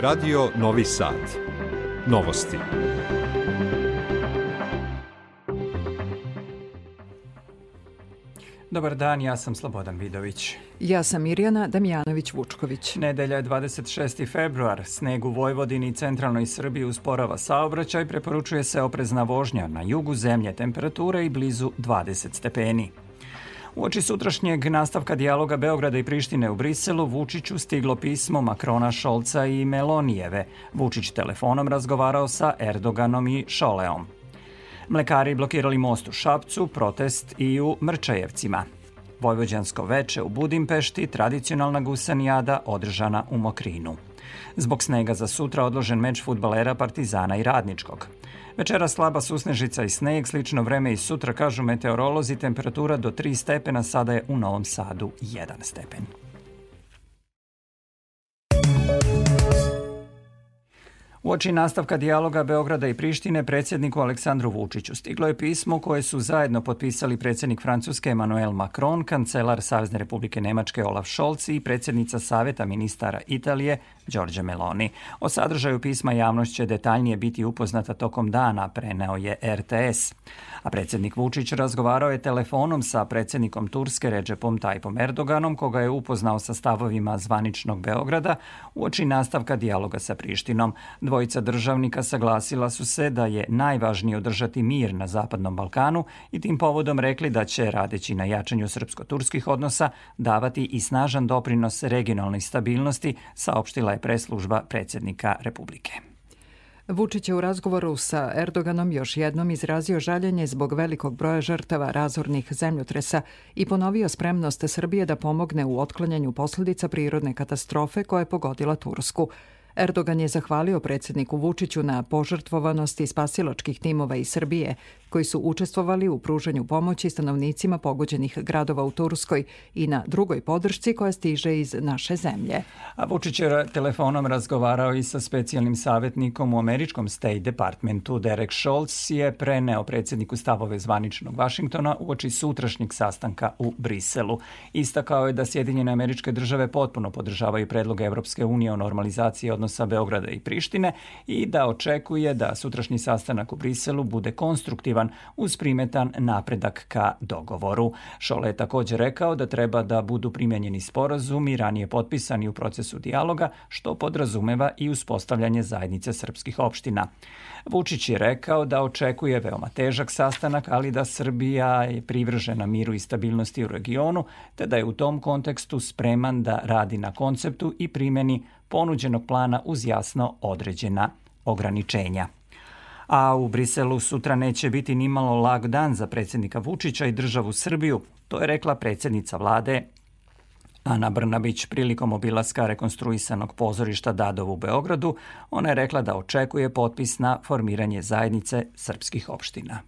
Radio Novi Sad. Novosti. Dobar dan, ja sam Slobodan Vidović. Ja sam Mirjana Damjanović-Vučković. Nedelja je 26. februar. Sneg u Vojvodini i centralnoj Srbiji usporava saobraćaj, preporučuje se oprezna vožnja na jugu zemlje temperature i blizu 20 stepeni. U oči sutrašnjeg nastavka dijaloga Beograda i Prištine u Briselu, Vučiću stiglo pismo Makrona, Šolca i Melonijeve. Vučić telefonom razgovarao sa Erdoganom i Šoleom. Mlekari blokirali most u Šapcu, protest i u Mrčajevcima. Vojvođansko veče u Budimpešti, tradicionalna gusanijada održana u Mokrinu. Zbog snega za sutra odložen meč futbalera Partizana i Radničkog. Večera slaba susnežica i sneg, slično vreme i sutra, kažu meteorolozi, temperatura do 3 stepena, sada je u Novom Sadu 1 stepen. U oči nastavka dijaloga Beograda i Prištine predsjedniku Aleksandru Vučiću stiglo je pismo koje su zajedno potpisali predsjednik Francuske Emmanuel Macron, kancelar Savezne republike Nemačke Olaf Scholz i predsjednica Saveta ministara Italije Đorđe Meloni. O sadržaju pisma javnost će detaljnije biti upoznata tokom dana, preneo je RTS. A predsjednik Vučić razgovarao je telefonom sa predsjednikom Turske Ređepom Tajpom Erdoganom, koga je upoznao sa stavovima zvaničnog Beograda u oči nastavka dijaloga sa Prištinom. Dvojica državnika saglasila su se da je najvažnije održati mir na Zapadnom Balkanu i tim povodom rekli da će, radeći na jačanju srpsko-turskih odnosa, davati i snažan doprinos regionalnoj stabilnosti, saopštila je preslužba predsjednika Republike. Vučić je u razgovoru sa Erdoganom još jednom izrazio žaljenje zbog velikog broja žrtava razornih zemljotresa i ponovio spremnost Srbije da pomogne u otklanjanju posledica prirodne katastrofe koja je pogodila Tursku. Erdogan je zahvalio predsjedniku Vučiću na požrtvovanosti spasilačkih timova iz Srbije, koji su učestvovali u pružanju pomoći stanovnicima pogođenih gradova u Turskoj i na drugoj podršci koja stiže iz naše zemlje. A Vučić je telefonom razgovarao i sa specijalnim savjetnikom u američkom State Departmentu. Derek Scholz je preneo predsjedniku stavove zvaničnog Vašingtona u oči sutrašnjeg sastanka u Briselu. Istakao je da Sjedinjene američke države potpuno podržavaju predlog Evropske unije o normalizaciji odnosa Beograda i Prištine i da očekuje da sutrašnji sastanak u Briselu bude konstruktivan uz primetan napredak ka dogovoru. Šole je također rekao da treba da budu primenjeni sporazumi ranije potpisani u procesu dijaloga, što podrazumeva i uspostavljanje zajednice srpskih opština. Vučić je rekao da očekuje veoma težak sastanak, ali da Srbija je privržena miru i stabilnosti u regionu, te da je u tom kontekstu spreman da radi na konceptu i primeni ponuđenog plana uz jasno određena ograničenja. A u Briselu sutra neće biti nimalo lag dan za predsjednika Vučića i državu Srbiju, to je rekla predsjednica vlade Ana Brnabić prilikom obilaska rekonstruisanog pozorišta Dadov u Beogradu, ona je rekla da očekuje potpis na formiranje zajednice srpskih opština.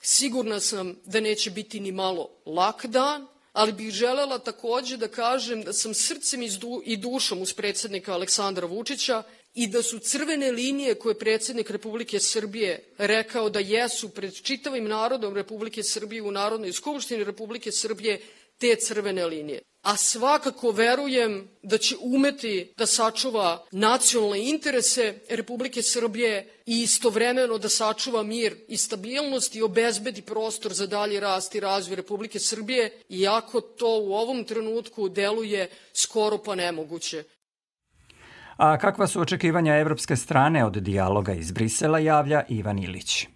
Sigurna sam da neće biti ni malo lak dan, ali bih želela takođe da kažem da sam srcem i dušom uz predsednika Aleksandra Vučića i da su crvene linije koje predsednik Republike Srbije rekao da jesu pred čitavim narodom Republike Srbije u Narodnoj skupštini Republike Srbije te crvene linije. A svakako verujem da će umeti da sačuva nacionalne interese Republike Srbije i istovremeno da sačuva mir i stabilnost i obezbedi prostor za dalji rast i razvoj Republike Srbije, iako to u ovom trenutku deluje skoro pa nemoguće. A kakva su očekivanja evropske strane od dijaloga iz Brisela javlja Ivan Ilić.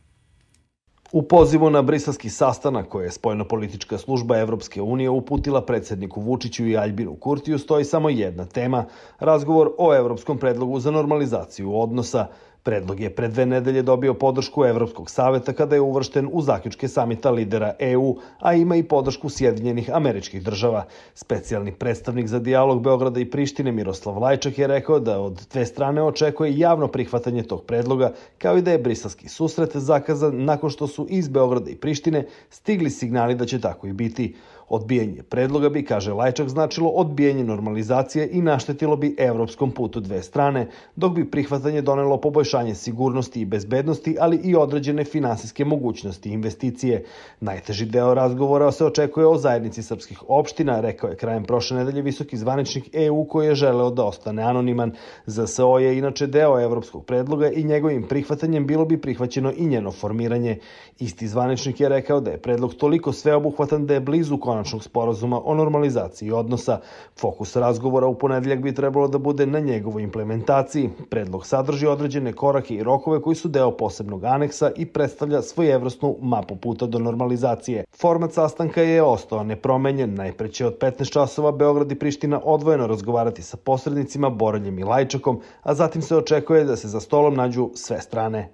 U pozivu na briselski sastanak koje je Spojno-politička služba Evropske unije uputila predsedniku Vučiću i Aljbinu Kurtiju stoji samo jedna tema, razgovor o evropskom predlogu za normalizaciju odnosa, Predlog je pre dve nedelje dobio podršku Evropskog saveta kada je uvršten u zaključke samita lidera EU, a ima i podršku Sjedinjenih američkih država. Specijalni predstavnik za dijalog Beograda i Prištine Miroslav Lajčak je rekao da od dve strane očekuje javno prihvatanje tog predloga, kao i da je brisalski susret zakazan nakon što su iz Beograda i Prištine stigli signali da će tako i biti. Odbijanje predloga bi, kaže Lajčak, značilo odbijanje normalizacije i naštetilo bi evropskom putu dve strane, dok bi prihvatanje donelo poboljšanje sigurnosti i bezbednosti, ali i određene finansijske mogućnosti i investicije. Najteži deo razgovora se očekuje o zajednici srpskih opština, rekao je krajem prošle nedelje visoki zvaničnik EU koji je želeo da ostane anoniman. ZSO je inače deo evropskog predloga i njegovim prihvatanjem bilo bi prihvaćeno i njeno formiranje. Isti zvaničnik je rekao da je predlog toliko sveobuhvatan da je blizu sporazuma o normalizaciji odnosa. Fokus razgovora u ponedeljak bi trebalo da bude na njegovoj implementaciji. Predlog sadrži određene korake i rokove koji su deo posebnog aneksa i predstavlja svojevrstnu mapu puta do normalizacije. Format sastanka je ostao nepromenjen. Najpre će od 15 časova Beograd i Priština odvojeno razgovarati sa posrednicima Boreljem i Lajčakom, a zatim se očekuje da se za stolom nađu sve strane.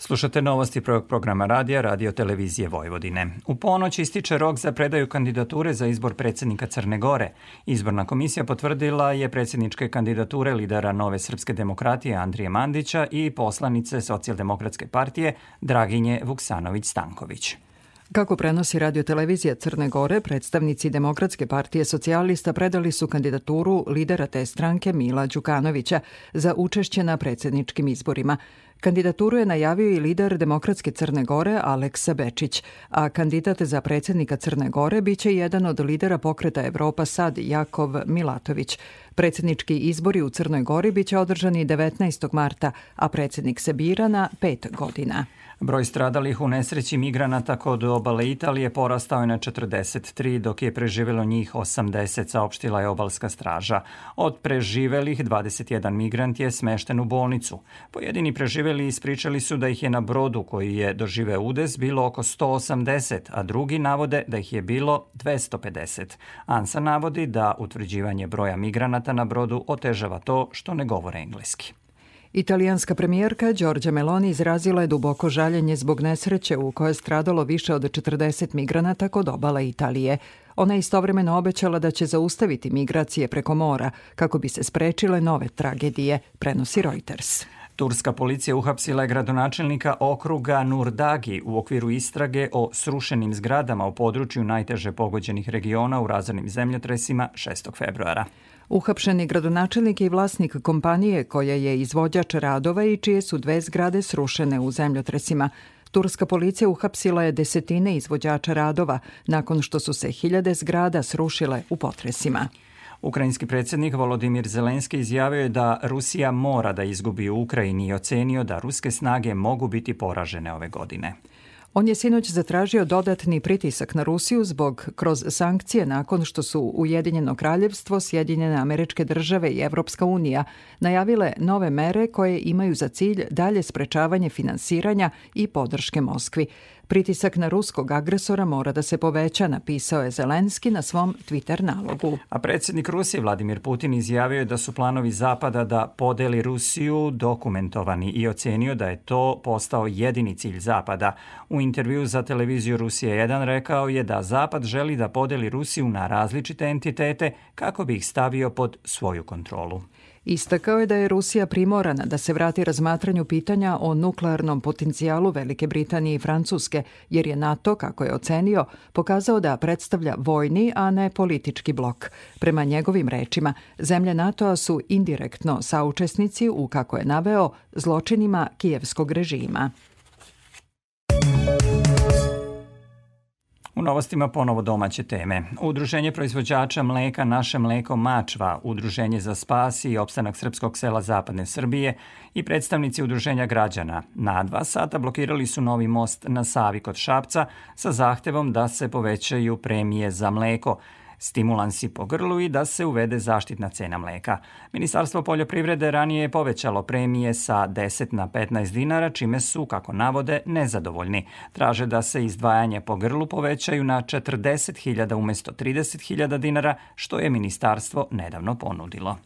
Slušate novosti prvog programa radija Radio Televizije Vojvodine. U ponoć ističe rok za predaju kandidature za izbor predsednika Crne Gore. Izborna komisija potvrdila je predsedničke kandidature lidera Nove srpske demokratije Andrije Mandića i poslanice Socijaldemokratske partije Draginje Vuksanović-Stanković. Kako prenosi radiotelevizija Crne Gore, predstavnici Demokratske partije socijalista predali su kandidaturu lidera te stranke Mila Đukanovića za učešće na predsedničkim izborima. Kandidaturu je najavio i lider Demokratske Crne Gore Aleksa Bečić, a kandidat za predsednika Crne Gore biće jedan od lidera pokreta Evropa Sad Jakov Milatović. Predsednički izbori u Crnoj Gori biće održani 19. marta, a predsednik se bira na pet godina. Broj stradalih u nesreći migranata kod obale Italije porastao je na 43, dok je preživelo njih 80, saopštila je obalska straža. Od preživelih 21 migrant je smešten u bolnicu. Pojedini preživeli ispričali su da ih je na brodu koji je dožive udes bilo oko 180, a drugi navode da ih je bilo 250. ANSA navodi da utvrđivanje broja migranata na brodu otežava to što ne govore engleski. Italijanska premijerka Đorđa Meloni izrazila je duboko žaljenje zbog nesreće u kojoj je stradalo više od 40 migranata kod obala Italije. Ona je istovremeno obećala da će zaustaviti migracije preko mora kako bi se sprečile nove tragedije, prenosi Reuters. Turska policija uhapsila je gradonačelnika okruga Nurdagi u okviru istrage o srušenim zgradama u području najteže pogođenih regiona u razornim zemljotresima 6. februara. Uhapšeni gradonačelnik i vlasnik kompanije koja je izvođač radova i čije su dve zgrade srušene u zemljotresima. Turska policija uhapsila je desetine izvođača radova nakon što su se hiljade zgrada srušile u potresima. Ukrajinski predsjednik Volodimir Zelenski izjavio je da Rusija mora da izgubi u Ukrajini i ocenio da ruske snage mogu biti poražene ove godine. On je sinoć zatražio dodatni pritisak na Rusiju zbog kroz sankcije nakon što su Ujedinjeno kraljevstvo, Sjedinjene američke države i Evropska unija najavile nove mere koje imaju za cilj dalje sprečavanje finansiranja i podrške Moskvi. Pritisak na ruskog agresora mora da se poveća, napisao je Zelenski na svom Twitter nalogu. A predsjednik Rusije Vladimir Putin izjavio je da su planovi Zapada da podeli Rusiju dokumentovani i ocenio da je to postao jedini cilj Zapada. U intervju za televiziju Rusije 1 rekao je da Zapad želi da podeli Rusiju na različite entitete kako bi ih stavio pod svoju kontrolu. Istakao je da je Rusija primorana da se vrati razmatranju pitanja o nuklearnom potencijalu Velike Britanije i Francuske, jer je NATO, kako je ocenio, pokazao da predstavlja vojni, a ne politički blok. Prema njegovim rečima, zemlje NATO-a su indirektno saučesnici u, kako je naveo, zločinima kijevskog režima. U novostima ponovo domaće teme. Udruženje proizvođača mleka Naše mleko Mačva, Udruženje za spas i opstanak srpskog sela Zapadne Srbije i predstavnici Udruženja građana na dva sata blokirali su novi most na Savi kod Šapca sa zahtevom da se povećaju premije za mleko – stimulansi po grlu i da se uvede zaštitna cena mleka. Ministarstvo poljoprivrede ranije je povećalo premije sa 10 na 15 dinara, čime su, kako navode, nezadovoljni. Traže da se izdvajanje po grlu povećaju na 40.000 umesto 30.000 dinara, što je ministarstvo nedavno ponudilo.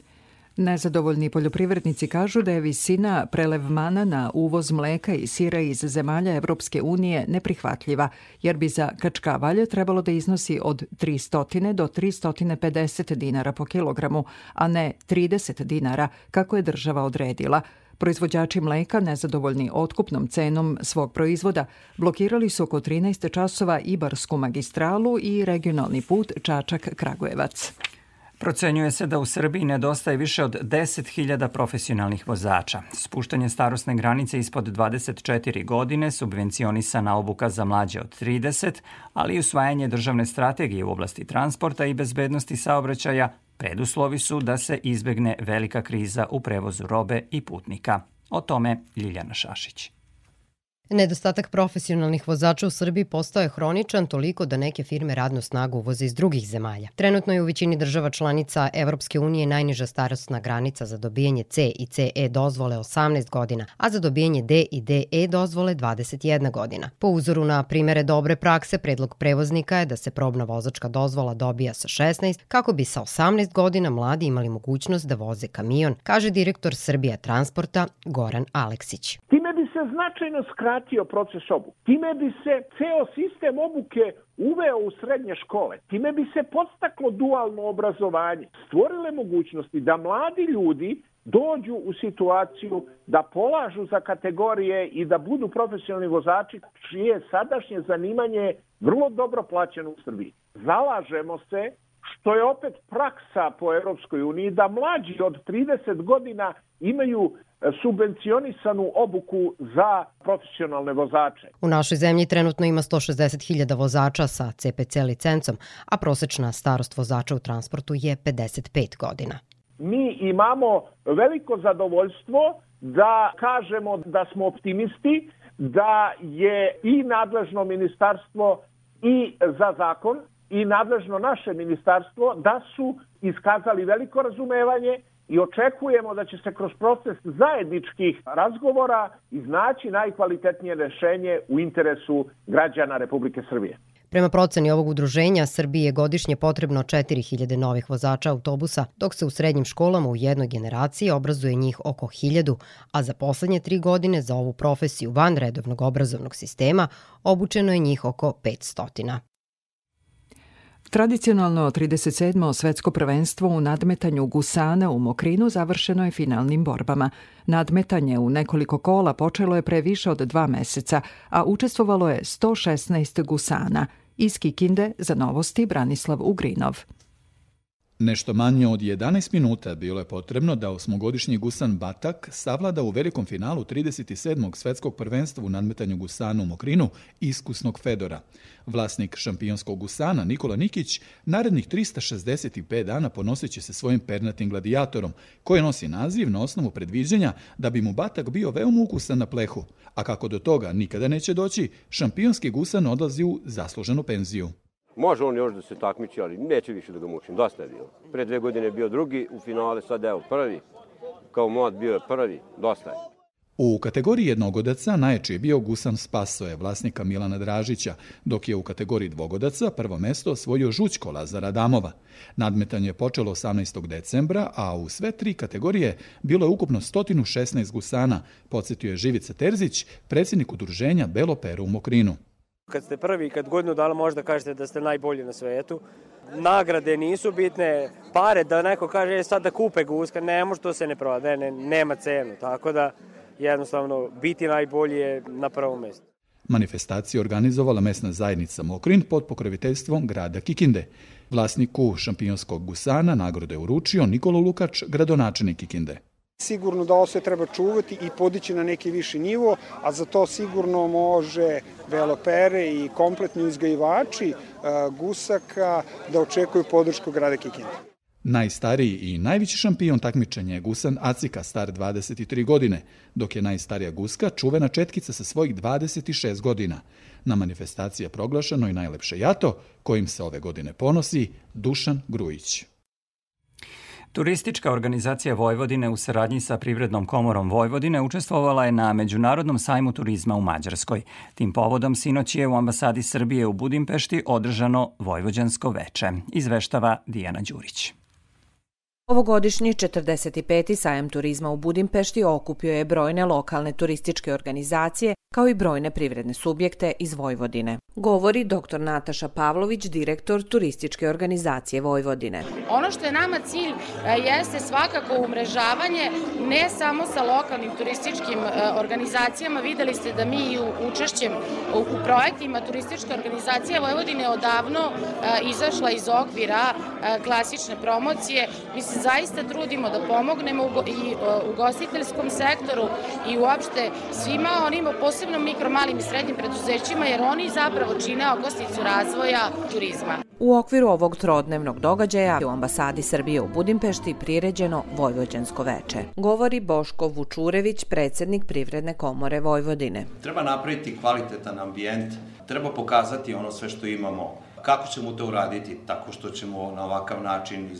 Nezadovoljni poljoprivrednici kažu da je visina prelevmana na uvoz mleka i sira iz zemalja Evropske unije neprihvatljiva, jer bi za kačkavalje trebalo da iznosi od 300 do 350 dinara po kilogramu, a ne 30 dinara, kako je država odredila. Proizvođači mleka, nezadovoljni otkupnom cenom svog proizvoda, blokirali su oko 13 časova Ibarsku magistralu i regionalni put Čačak-Kragujevac. Procenjuje se da u Srbiji nedostaje više od 10.000 profesionalnih vozača. Spuštanje starosne granice ispod 24 godine, subvencionisana obuka za mlađe od 30, ali i usvajanje državne strategije u oblasti transporta i bezbednosti saobraćaja preduslovi su da se izbegne velika kriza u prevozu robe i putnika. O tome Ljiljana Šašić. Nedostatak profesionalnih vozača u Srbiji postao je hroničan toliko da neke firme radnu snagu uvoze iz drugih zemalja. Trenutno je u većini država članica Evropske unije najniža starostna granica za dobijanje C i CE dozvole 18 godina, a za dobijanje D i DE dozvole 21 godina. Po uzoru na primere dobre prakse, predlog prevoznika je da se probna vozačka dozvola dobija sa 16, kako bi sa 18 godina mladi imali mogućnost da voze kamion, kaže direktor Srbija Transporta Goran Aleksić. Se značajno skratio proces obuke. Time bi se ceo sistem obuke uveo u srednje škole. Time bi se podstaklo dualno obrazovanje. Stvorile mogućnosti da mladi ljudi dođu u situaciju da polažu za kategorije i da budu profesionalni vozači čije sadašnje zanimanje vrlo dobro plaćeno u Srbiji. Zalažemo se što je opet praksa po Europskoj uniji da mlađi od 30 godina imaju subvencionisanu obuku za profesionalne vozače. U našoj zemlji trenutno ima 160.000 vozača sa CPC licencom, a prosečna starost vozača u transportu je 55 godina. Mi imamo veliko zadovoljstvo da kažemo da smo optimisti, da je i nadležno ministarstvo i za zakon i nadležno naše ministarstvo da su iskazali veliko razumevanje i očekujemo da će se kroz proces zajedničkih razgovora iznaći najkvalitetnije rešenje u interesu građana Republike Srbije. Prema proceni ovog udruženja, Srbiji je godišnje potrebno 4000 novih vozača autobusa, dok se u srednjim školama u jednoj generaciji obrazuje njih oko 1000, a za poslednje tri godine za ovu profesiju van redovnog obrazovnog sistema obučeno je njih oko 500. Tradicionalno 37. svetsko prvenstvo u nadmetanju gusana u Mokrinu završeno je finalnim borbama. Nadmetanje u nekoliko kola počelo je pre više od dva meseca, a učestvovalo je 116 gusana. Iz Kikinde za novosti Branislav Ugrinov. Nešto manje od 11 minuta bilo je potrebno da osmogodišnji gusan Batak savlada u velikom finalu 37. svetskog prvenstva u nadmetanju gusana u Mokrinu iskusnog Fedora. Vlasnik šampionskog gusana Nikola Nikić narednih 365 dana ponosit će se svojim pernatim gladijatorom, koji nosi naziv na osnovu predviđanja da bi mu Batak bio veoma ukusan na plehu, a kako do toga nikada neće doći, šampionski gusan odlazi u zasluženu penziju. Može on još da se takmiči, ali neće više da ga mučim. Dosta je bilo. Pre dve godine je bio drugi u finale, sad evo prvi. Kao mlad bio je prvi, dosta je. U kategoriji jednogodaca najjači je bio Gusan Spasoje, vlasnika Milana Dražića, dok je u kategoriji dvogodaca prvo mesto osvojio Žućko Lazara Adamova. Nadmetanje je počelo 18. decembra, a u sve tri kategorije bilo je ukupno 116 gusana, podsjetio je Živica Terzić, predsjednik udruženja Belo Pero u Mokrinu. Kad ste prvi, kad godinu dana možda kažete da ste najbolji na svetu, nagrade nisu bitne, pare da neko kaže e, sad da kupe guska, ne može, to se ne proda, ne, ne, nema cenu, tako da jednostavno biti najbolji je na prvom mestu. Manifestaciju organizovala mesna zajednica Mokrin pod pokroviteljstvom grada Kikinde. Vlasniku šampionskog gusana nagrode uručio Nikola Lukač, gradonačelnik Kikinde. Sigurno da ovo sve treba čuvati i podići na neki viši nivo, a za to sigurno može velopere i kompletni uzgajivači gusaka da očekuju podršku grada Kikinde. Najstariji i najveći šampion takmičenja je gusan Acika, star 23 godine, dok je najstarija guska čuvena četkica sa svojih 26 godina. Na manifestaciji je proglašeno i najlepše jato, kojim se ove godine ponosi Dušan Grujić. Turistička organizacija Vojvodine u saradnji sa Privrednom komorom Vojvodine učestvovala je na Međunarodnom sajmu turizma u Mađarskoj. Tim povodom sinoć je u ambasadi Srbije u Budimpešti održano Vojvođansko veče, izveštava Dijana Đurić. Ovogodišnji 45. sajem turizma u Budimpešti okupio je brojne lokalne turističke organizacije kao i brojne privredne subjekte iz Vojvodine. Govori dr. Nataša Pavlović, direktor turističke organizacije Vojvodine. Ono što je nama cilj e, jeste svakako umrežavanje ne samo sa lokalnim turističkim e, organizacijama. Videli ste da mi u učešćem u projektima turističke organizacije Vojvodine odavno e, izašla iz okvira klasične promocije. Mi se zaista trudimo da pomognemo i ugostiteljskom sektoru i uopšte svima onima, posebno mikro, malim i srednjim preduzećima, jer oni zapravo čine okosnicu razvoja turizma. U okviru ovog trodnevnog događaja u ambasadi Srbije u Budimpešti priređeno Vojvođansko veče. Govori Boško Vučurević, predsednik Privredne komore Vojvodine. Treba napraviti kvalitetan ambijent, treba pokazati ono sve što imamo Kako ćemo to uraditi? Tako što ćemo na ovakav način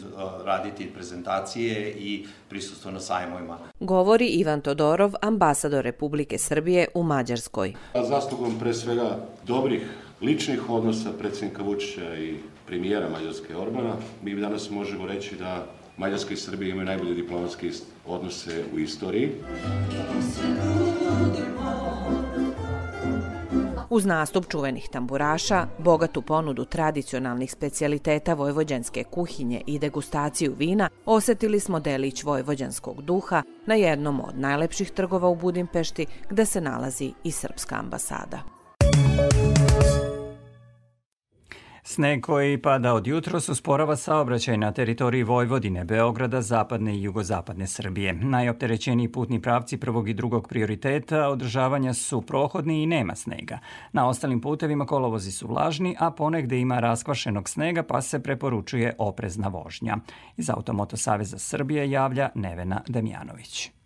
raditi prezentacije i prisustvo na sajmovima. Govori Ivan Todorov, ambasador Republike Srbije u Mađarskoj. Zaslugom pre svega dobrih ličnih odnosa predsednika Vučića i premijera Mađarske Orbana, mi danas možemo reći da Mađarska i Srbija imaju najbolje diplomatske odnose u istoriji. Uz nastup čuvenih tamburaša, bogatu ponudu tradicionalnih specijaliteta vojvođanske kuhinje i degustaciju vina, osetili smo delić vojvođanskog duha na jednom od najlepših trgova u Budimpešti, gde se nalazi i srpska ambasada. Sneg koji pada od jutro usporava saobraćaj na teritoriji Vojvodine, Beograda, zapadne i jugozapadne Srbije. Najopterećeniji putni pravci prvog i drugog prioriteta održavanja su prohodni i nema snega. Na ostalim putevima kolovozi su vlažni, a ponegde ima raskvašenog snega pa se preporučuje oprezna vožnja. Iz Automoto Saveza Srbije javlja Nevena Demjanović.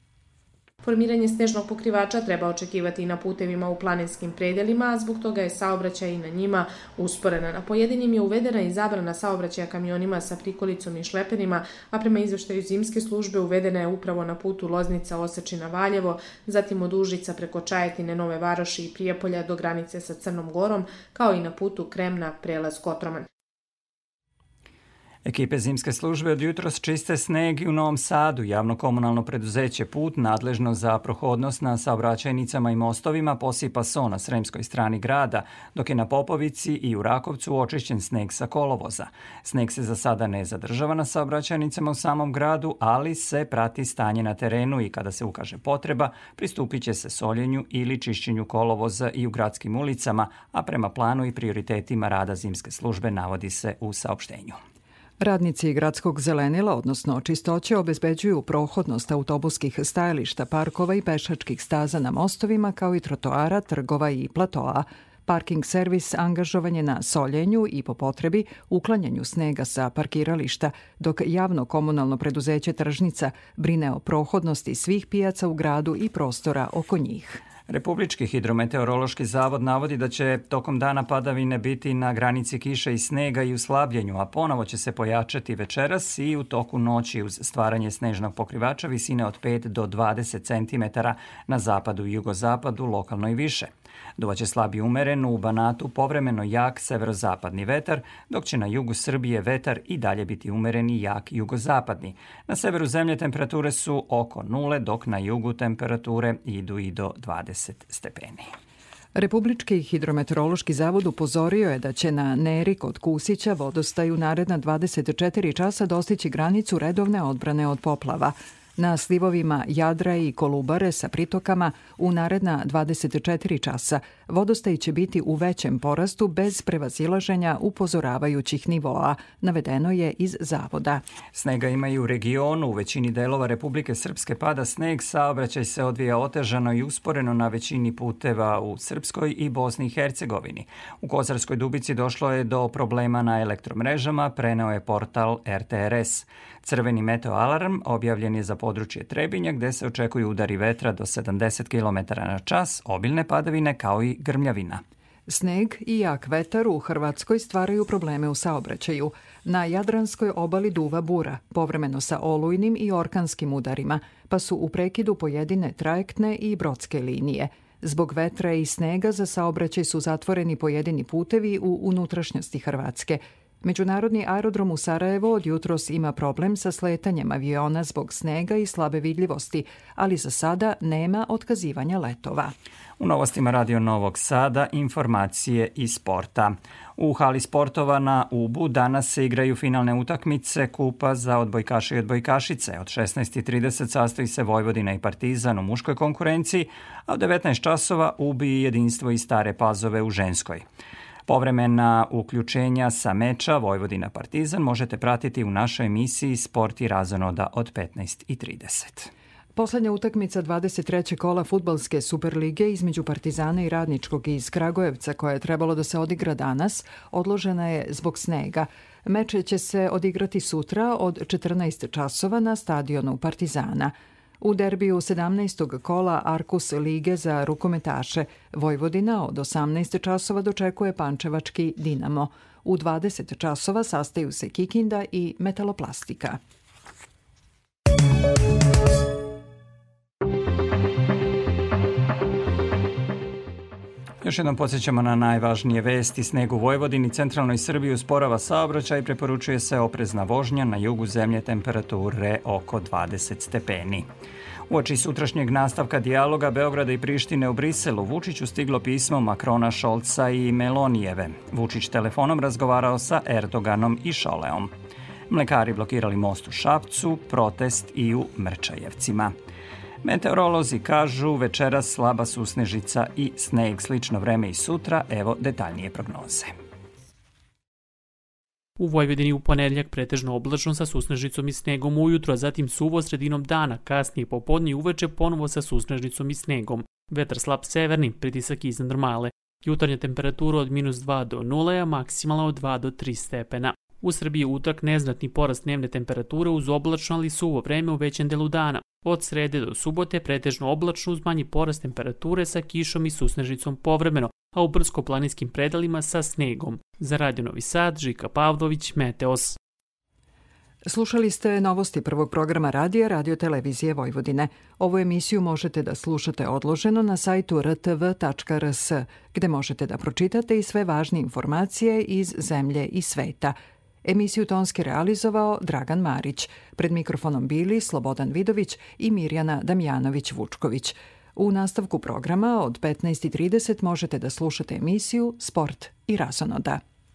Formiranje snežnog pokrivača treba očekivati i na putevima u planinskim predelima, a zbog toga je saobraćaj i na njima usporena. Na pojedinim je uvedena i zabrana saobraćaja kamionima sa prikolicom i šleperima, a prema izveštaju zimske službe uvedena je upravo na putu Loznica Osečina Valjevo, zatim od Užica preko Čajetine, Nove Varoši i Prijepolja do granice sa Crnom Gorom, kao i na putu Kremna, prelaz Kotroman. Ekipe zimske službe od jutros čiste sneg i u Novom Sadu. Javno komunalno preduzeće Put, nadležno za prohodnost na saobraćajnicama i mostovima, posipa so na sremskoj strani grada, dok je na Popovici i u Rakovcu očišćen sneg sa kolovoza. Sneg se za sada ne zadržava na saobraćajnicama u samom gradu, ali se prati stanje na terenu i kada se ukaže potreba, pristupit će se soljenju ili čišćenju kolovoza i u gradskim ulicama, a prema planu i prioritetima rada zimske službe navodi se u saopštenju. Radnici gradskog zelenila, odnosno čistoće, obezbeđuju prohodnost autobuskih stajališta, parkova i pešačkih staza na mostovima, kao i trotoara, trgova i platoa. Parking servis angažovan je na soljenju i po potrebi uklanjanju snega sa parkirališta, dok javno komunalno preduzeće Tržnica brine o prohodnosti svih pijaca u gradu i prostora oko njih. Republički hidrometeorološki zavod navodi da će tokom dana padavine biti na granici kiše i snega i u slabljenju, a ponovo će se pojačati večeras i u toku noći uz stvaranje snežnog pokrivača visine od 5 do 20 cm na zapadu i jugozapadu, lokalno i više. Duvaće slabi umeren, u Banatu povremeno jak severozapadni vetar, dok će na jugu Srbije vetar i dalje biti umeren i jak jugozapadni. Na severu zemlje temperature su oko nule, dok na jugu temperature idu i do 20 stepeni. Republički hidrometeorološki zavod upozorio je da će na Neri kod Kusića vodostaju naredna 24 časa dostići granicu redovne odbrane od poplava na slivovima Jadra i Kolubare sa pritokama u naredna 24 časa. Vodostaj će biti u većem porastu bez prevazilaženja upozoravajućih nivoa, navedeno je iz zavoda. Snega ima i u regionu. U većini delova Republike Srpske pada sneg, saobraćaj se odvija otežano i usporeno na većini puteva u Srpskoj i Bosni i Hercegovini. U Kozarskoj dubici došlo je do problema na elektromrežama, preneo je portal RTRS. Crveni meteoalarm objavljen je za područje Trebinja gde se očekuju udari vetra do 70 km na čas, obilne padavine kao i grmljavina. Sneg i jak vetar u Hrvatskoj stvaraju probleme u saobraćaju. Na Jadranskoj obali duva bura, povremeno sa olujnim i orkanskim udarima, pa su u prekidu pojedine trajektne i brodske linije. Zbog vetra i snega za saobraćaj su zatvoreni pojedini putevi u unutrašnjosti Hrvatske. Međunarodni aerodrom u Sarajevo od jutros ima problem sa sletanjem aviona zbog snega i slabe vidljivosti, ali za sada nema otkazivanja letova. U novostima Radio Novog Sada informacije i sporta. U hali sportova na Ubu danas se igraju finalne utakmice Kupa za odbojkaše i odbojkašice. Od 16.30 sastoji se Vojvodina i Partizan u muškoj konkurenciji, a od 19 časova Ubi jedinstvo i Stare Pazove u ženskoj. Povremena uključenja sa meča Vojvodina Partizan možete pratiti u našoj emisiji Sport i razonoda od 15.30. Poslednja utakmica 23. kola futbalske Superlige između Partizana i Radničkog iz Kragujevca koja je trebalo da se odigra danas, odložena je zbog snega. Meč će se odigrati sutra od 14 časova na stadionu Partizana. U derbiju 17. kola Arkus Lige za rukometaše Vojvodina od 18 časova dočekuje Pančevački Dinamo. U 20 časova sastaju se Kikinda i Metaloplastika. Još jednom podsjećamo na najvažnije vesti. Sneg u Vojvodini, centralnoj Srbiji usporava saobraćaj i preporučuje se oprezna vožnja na jugu zemlje temperature oko 20 stepeni. Uoči sutrašnjeg nastavka dijaloga Beograda i Prištine u Briselu, Vučiću stiglo pismo Makrona, Šolca i Melonijeve. Vučić telefonom razgovarao sa Erdoganom i Šoleom. Mlekari blokirali most u Šapcu, protest i u Mrčajevcima. Meteorolozi kažu večera slaba susnežica i sneg, slično vreme i sutra, evo detaljnije prognoze. U Vojvodini u ponedljak pretežno oblačno sa susnežicom i snegom ujutro, a zatim suvo sredinom dana, kasnije popodne i uveče ponovo sa susnežicom i snegom. Vetar slab severni, pritisak iznad normale. Jutarnja temperatura od minus 2 do 0, a maksimalna od 2 do 3 stepena. U Srbiji utak neznatni porast dnevne temperature uz oblačno ali suvo vreme u većem delu dana. Od srede do subote pretežno oblačno uz manji porast temperature sa kišom i susnežicom povremeno, a u brdsko-planinskim predalima sa snegom. Za Radio Novi Sad, Žika Pavlović, Meteos. Slušali ste novosti prvog programa radija Radio Televizije Vojvodine. Ovu emisiju možete da slušate odloženo na sajtu rtv.rs, gde možete da pročitate i sve važne informacije iz zemlje i sveta – Emisiju tonski realizovao Dragan Marić. Pred mikrofonom bili Slobodan Vidović i Mirjana Damjanović-Vučković. U nastavku programa od 15.30 možete da slušate emisiju Sport i razonoda.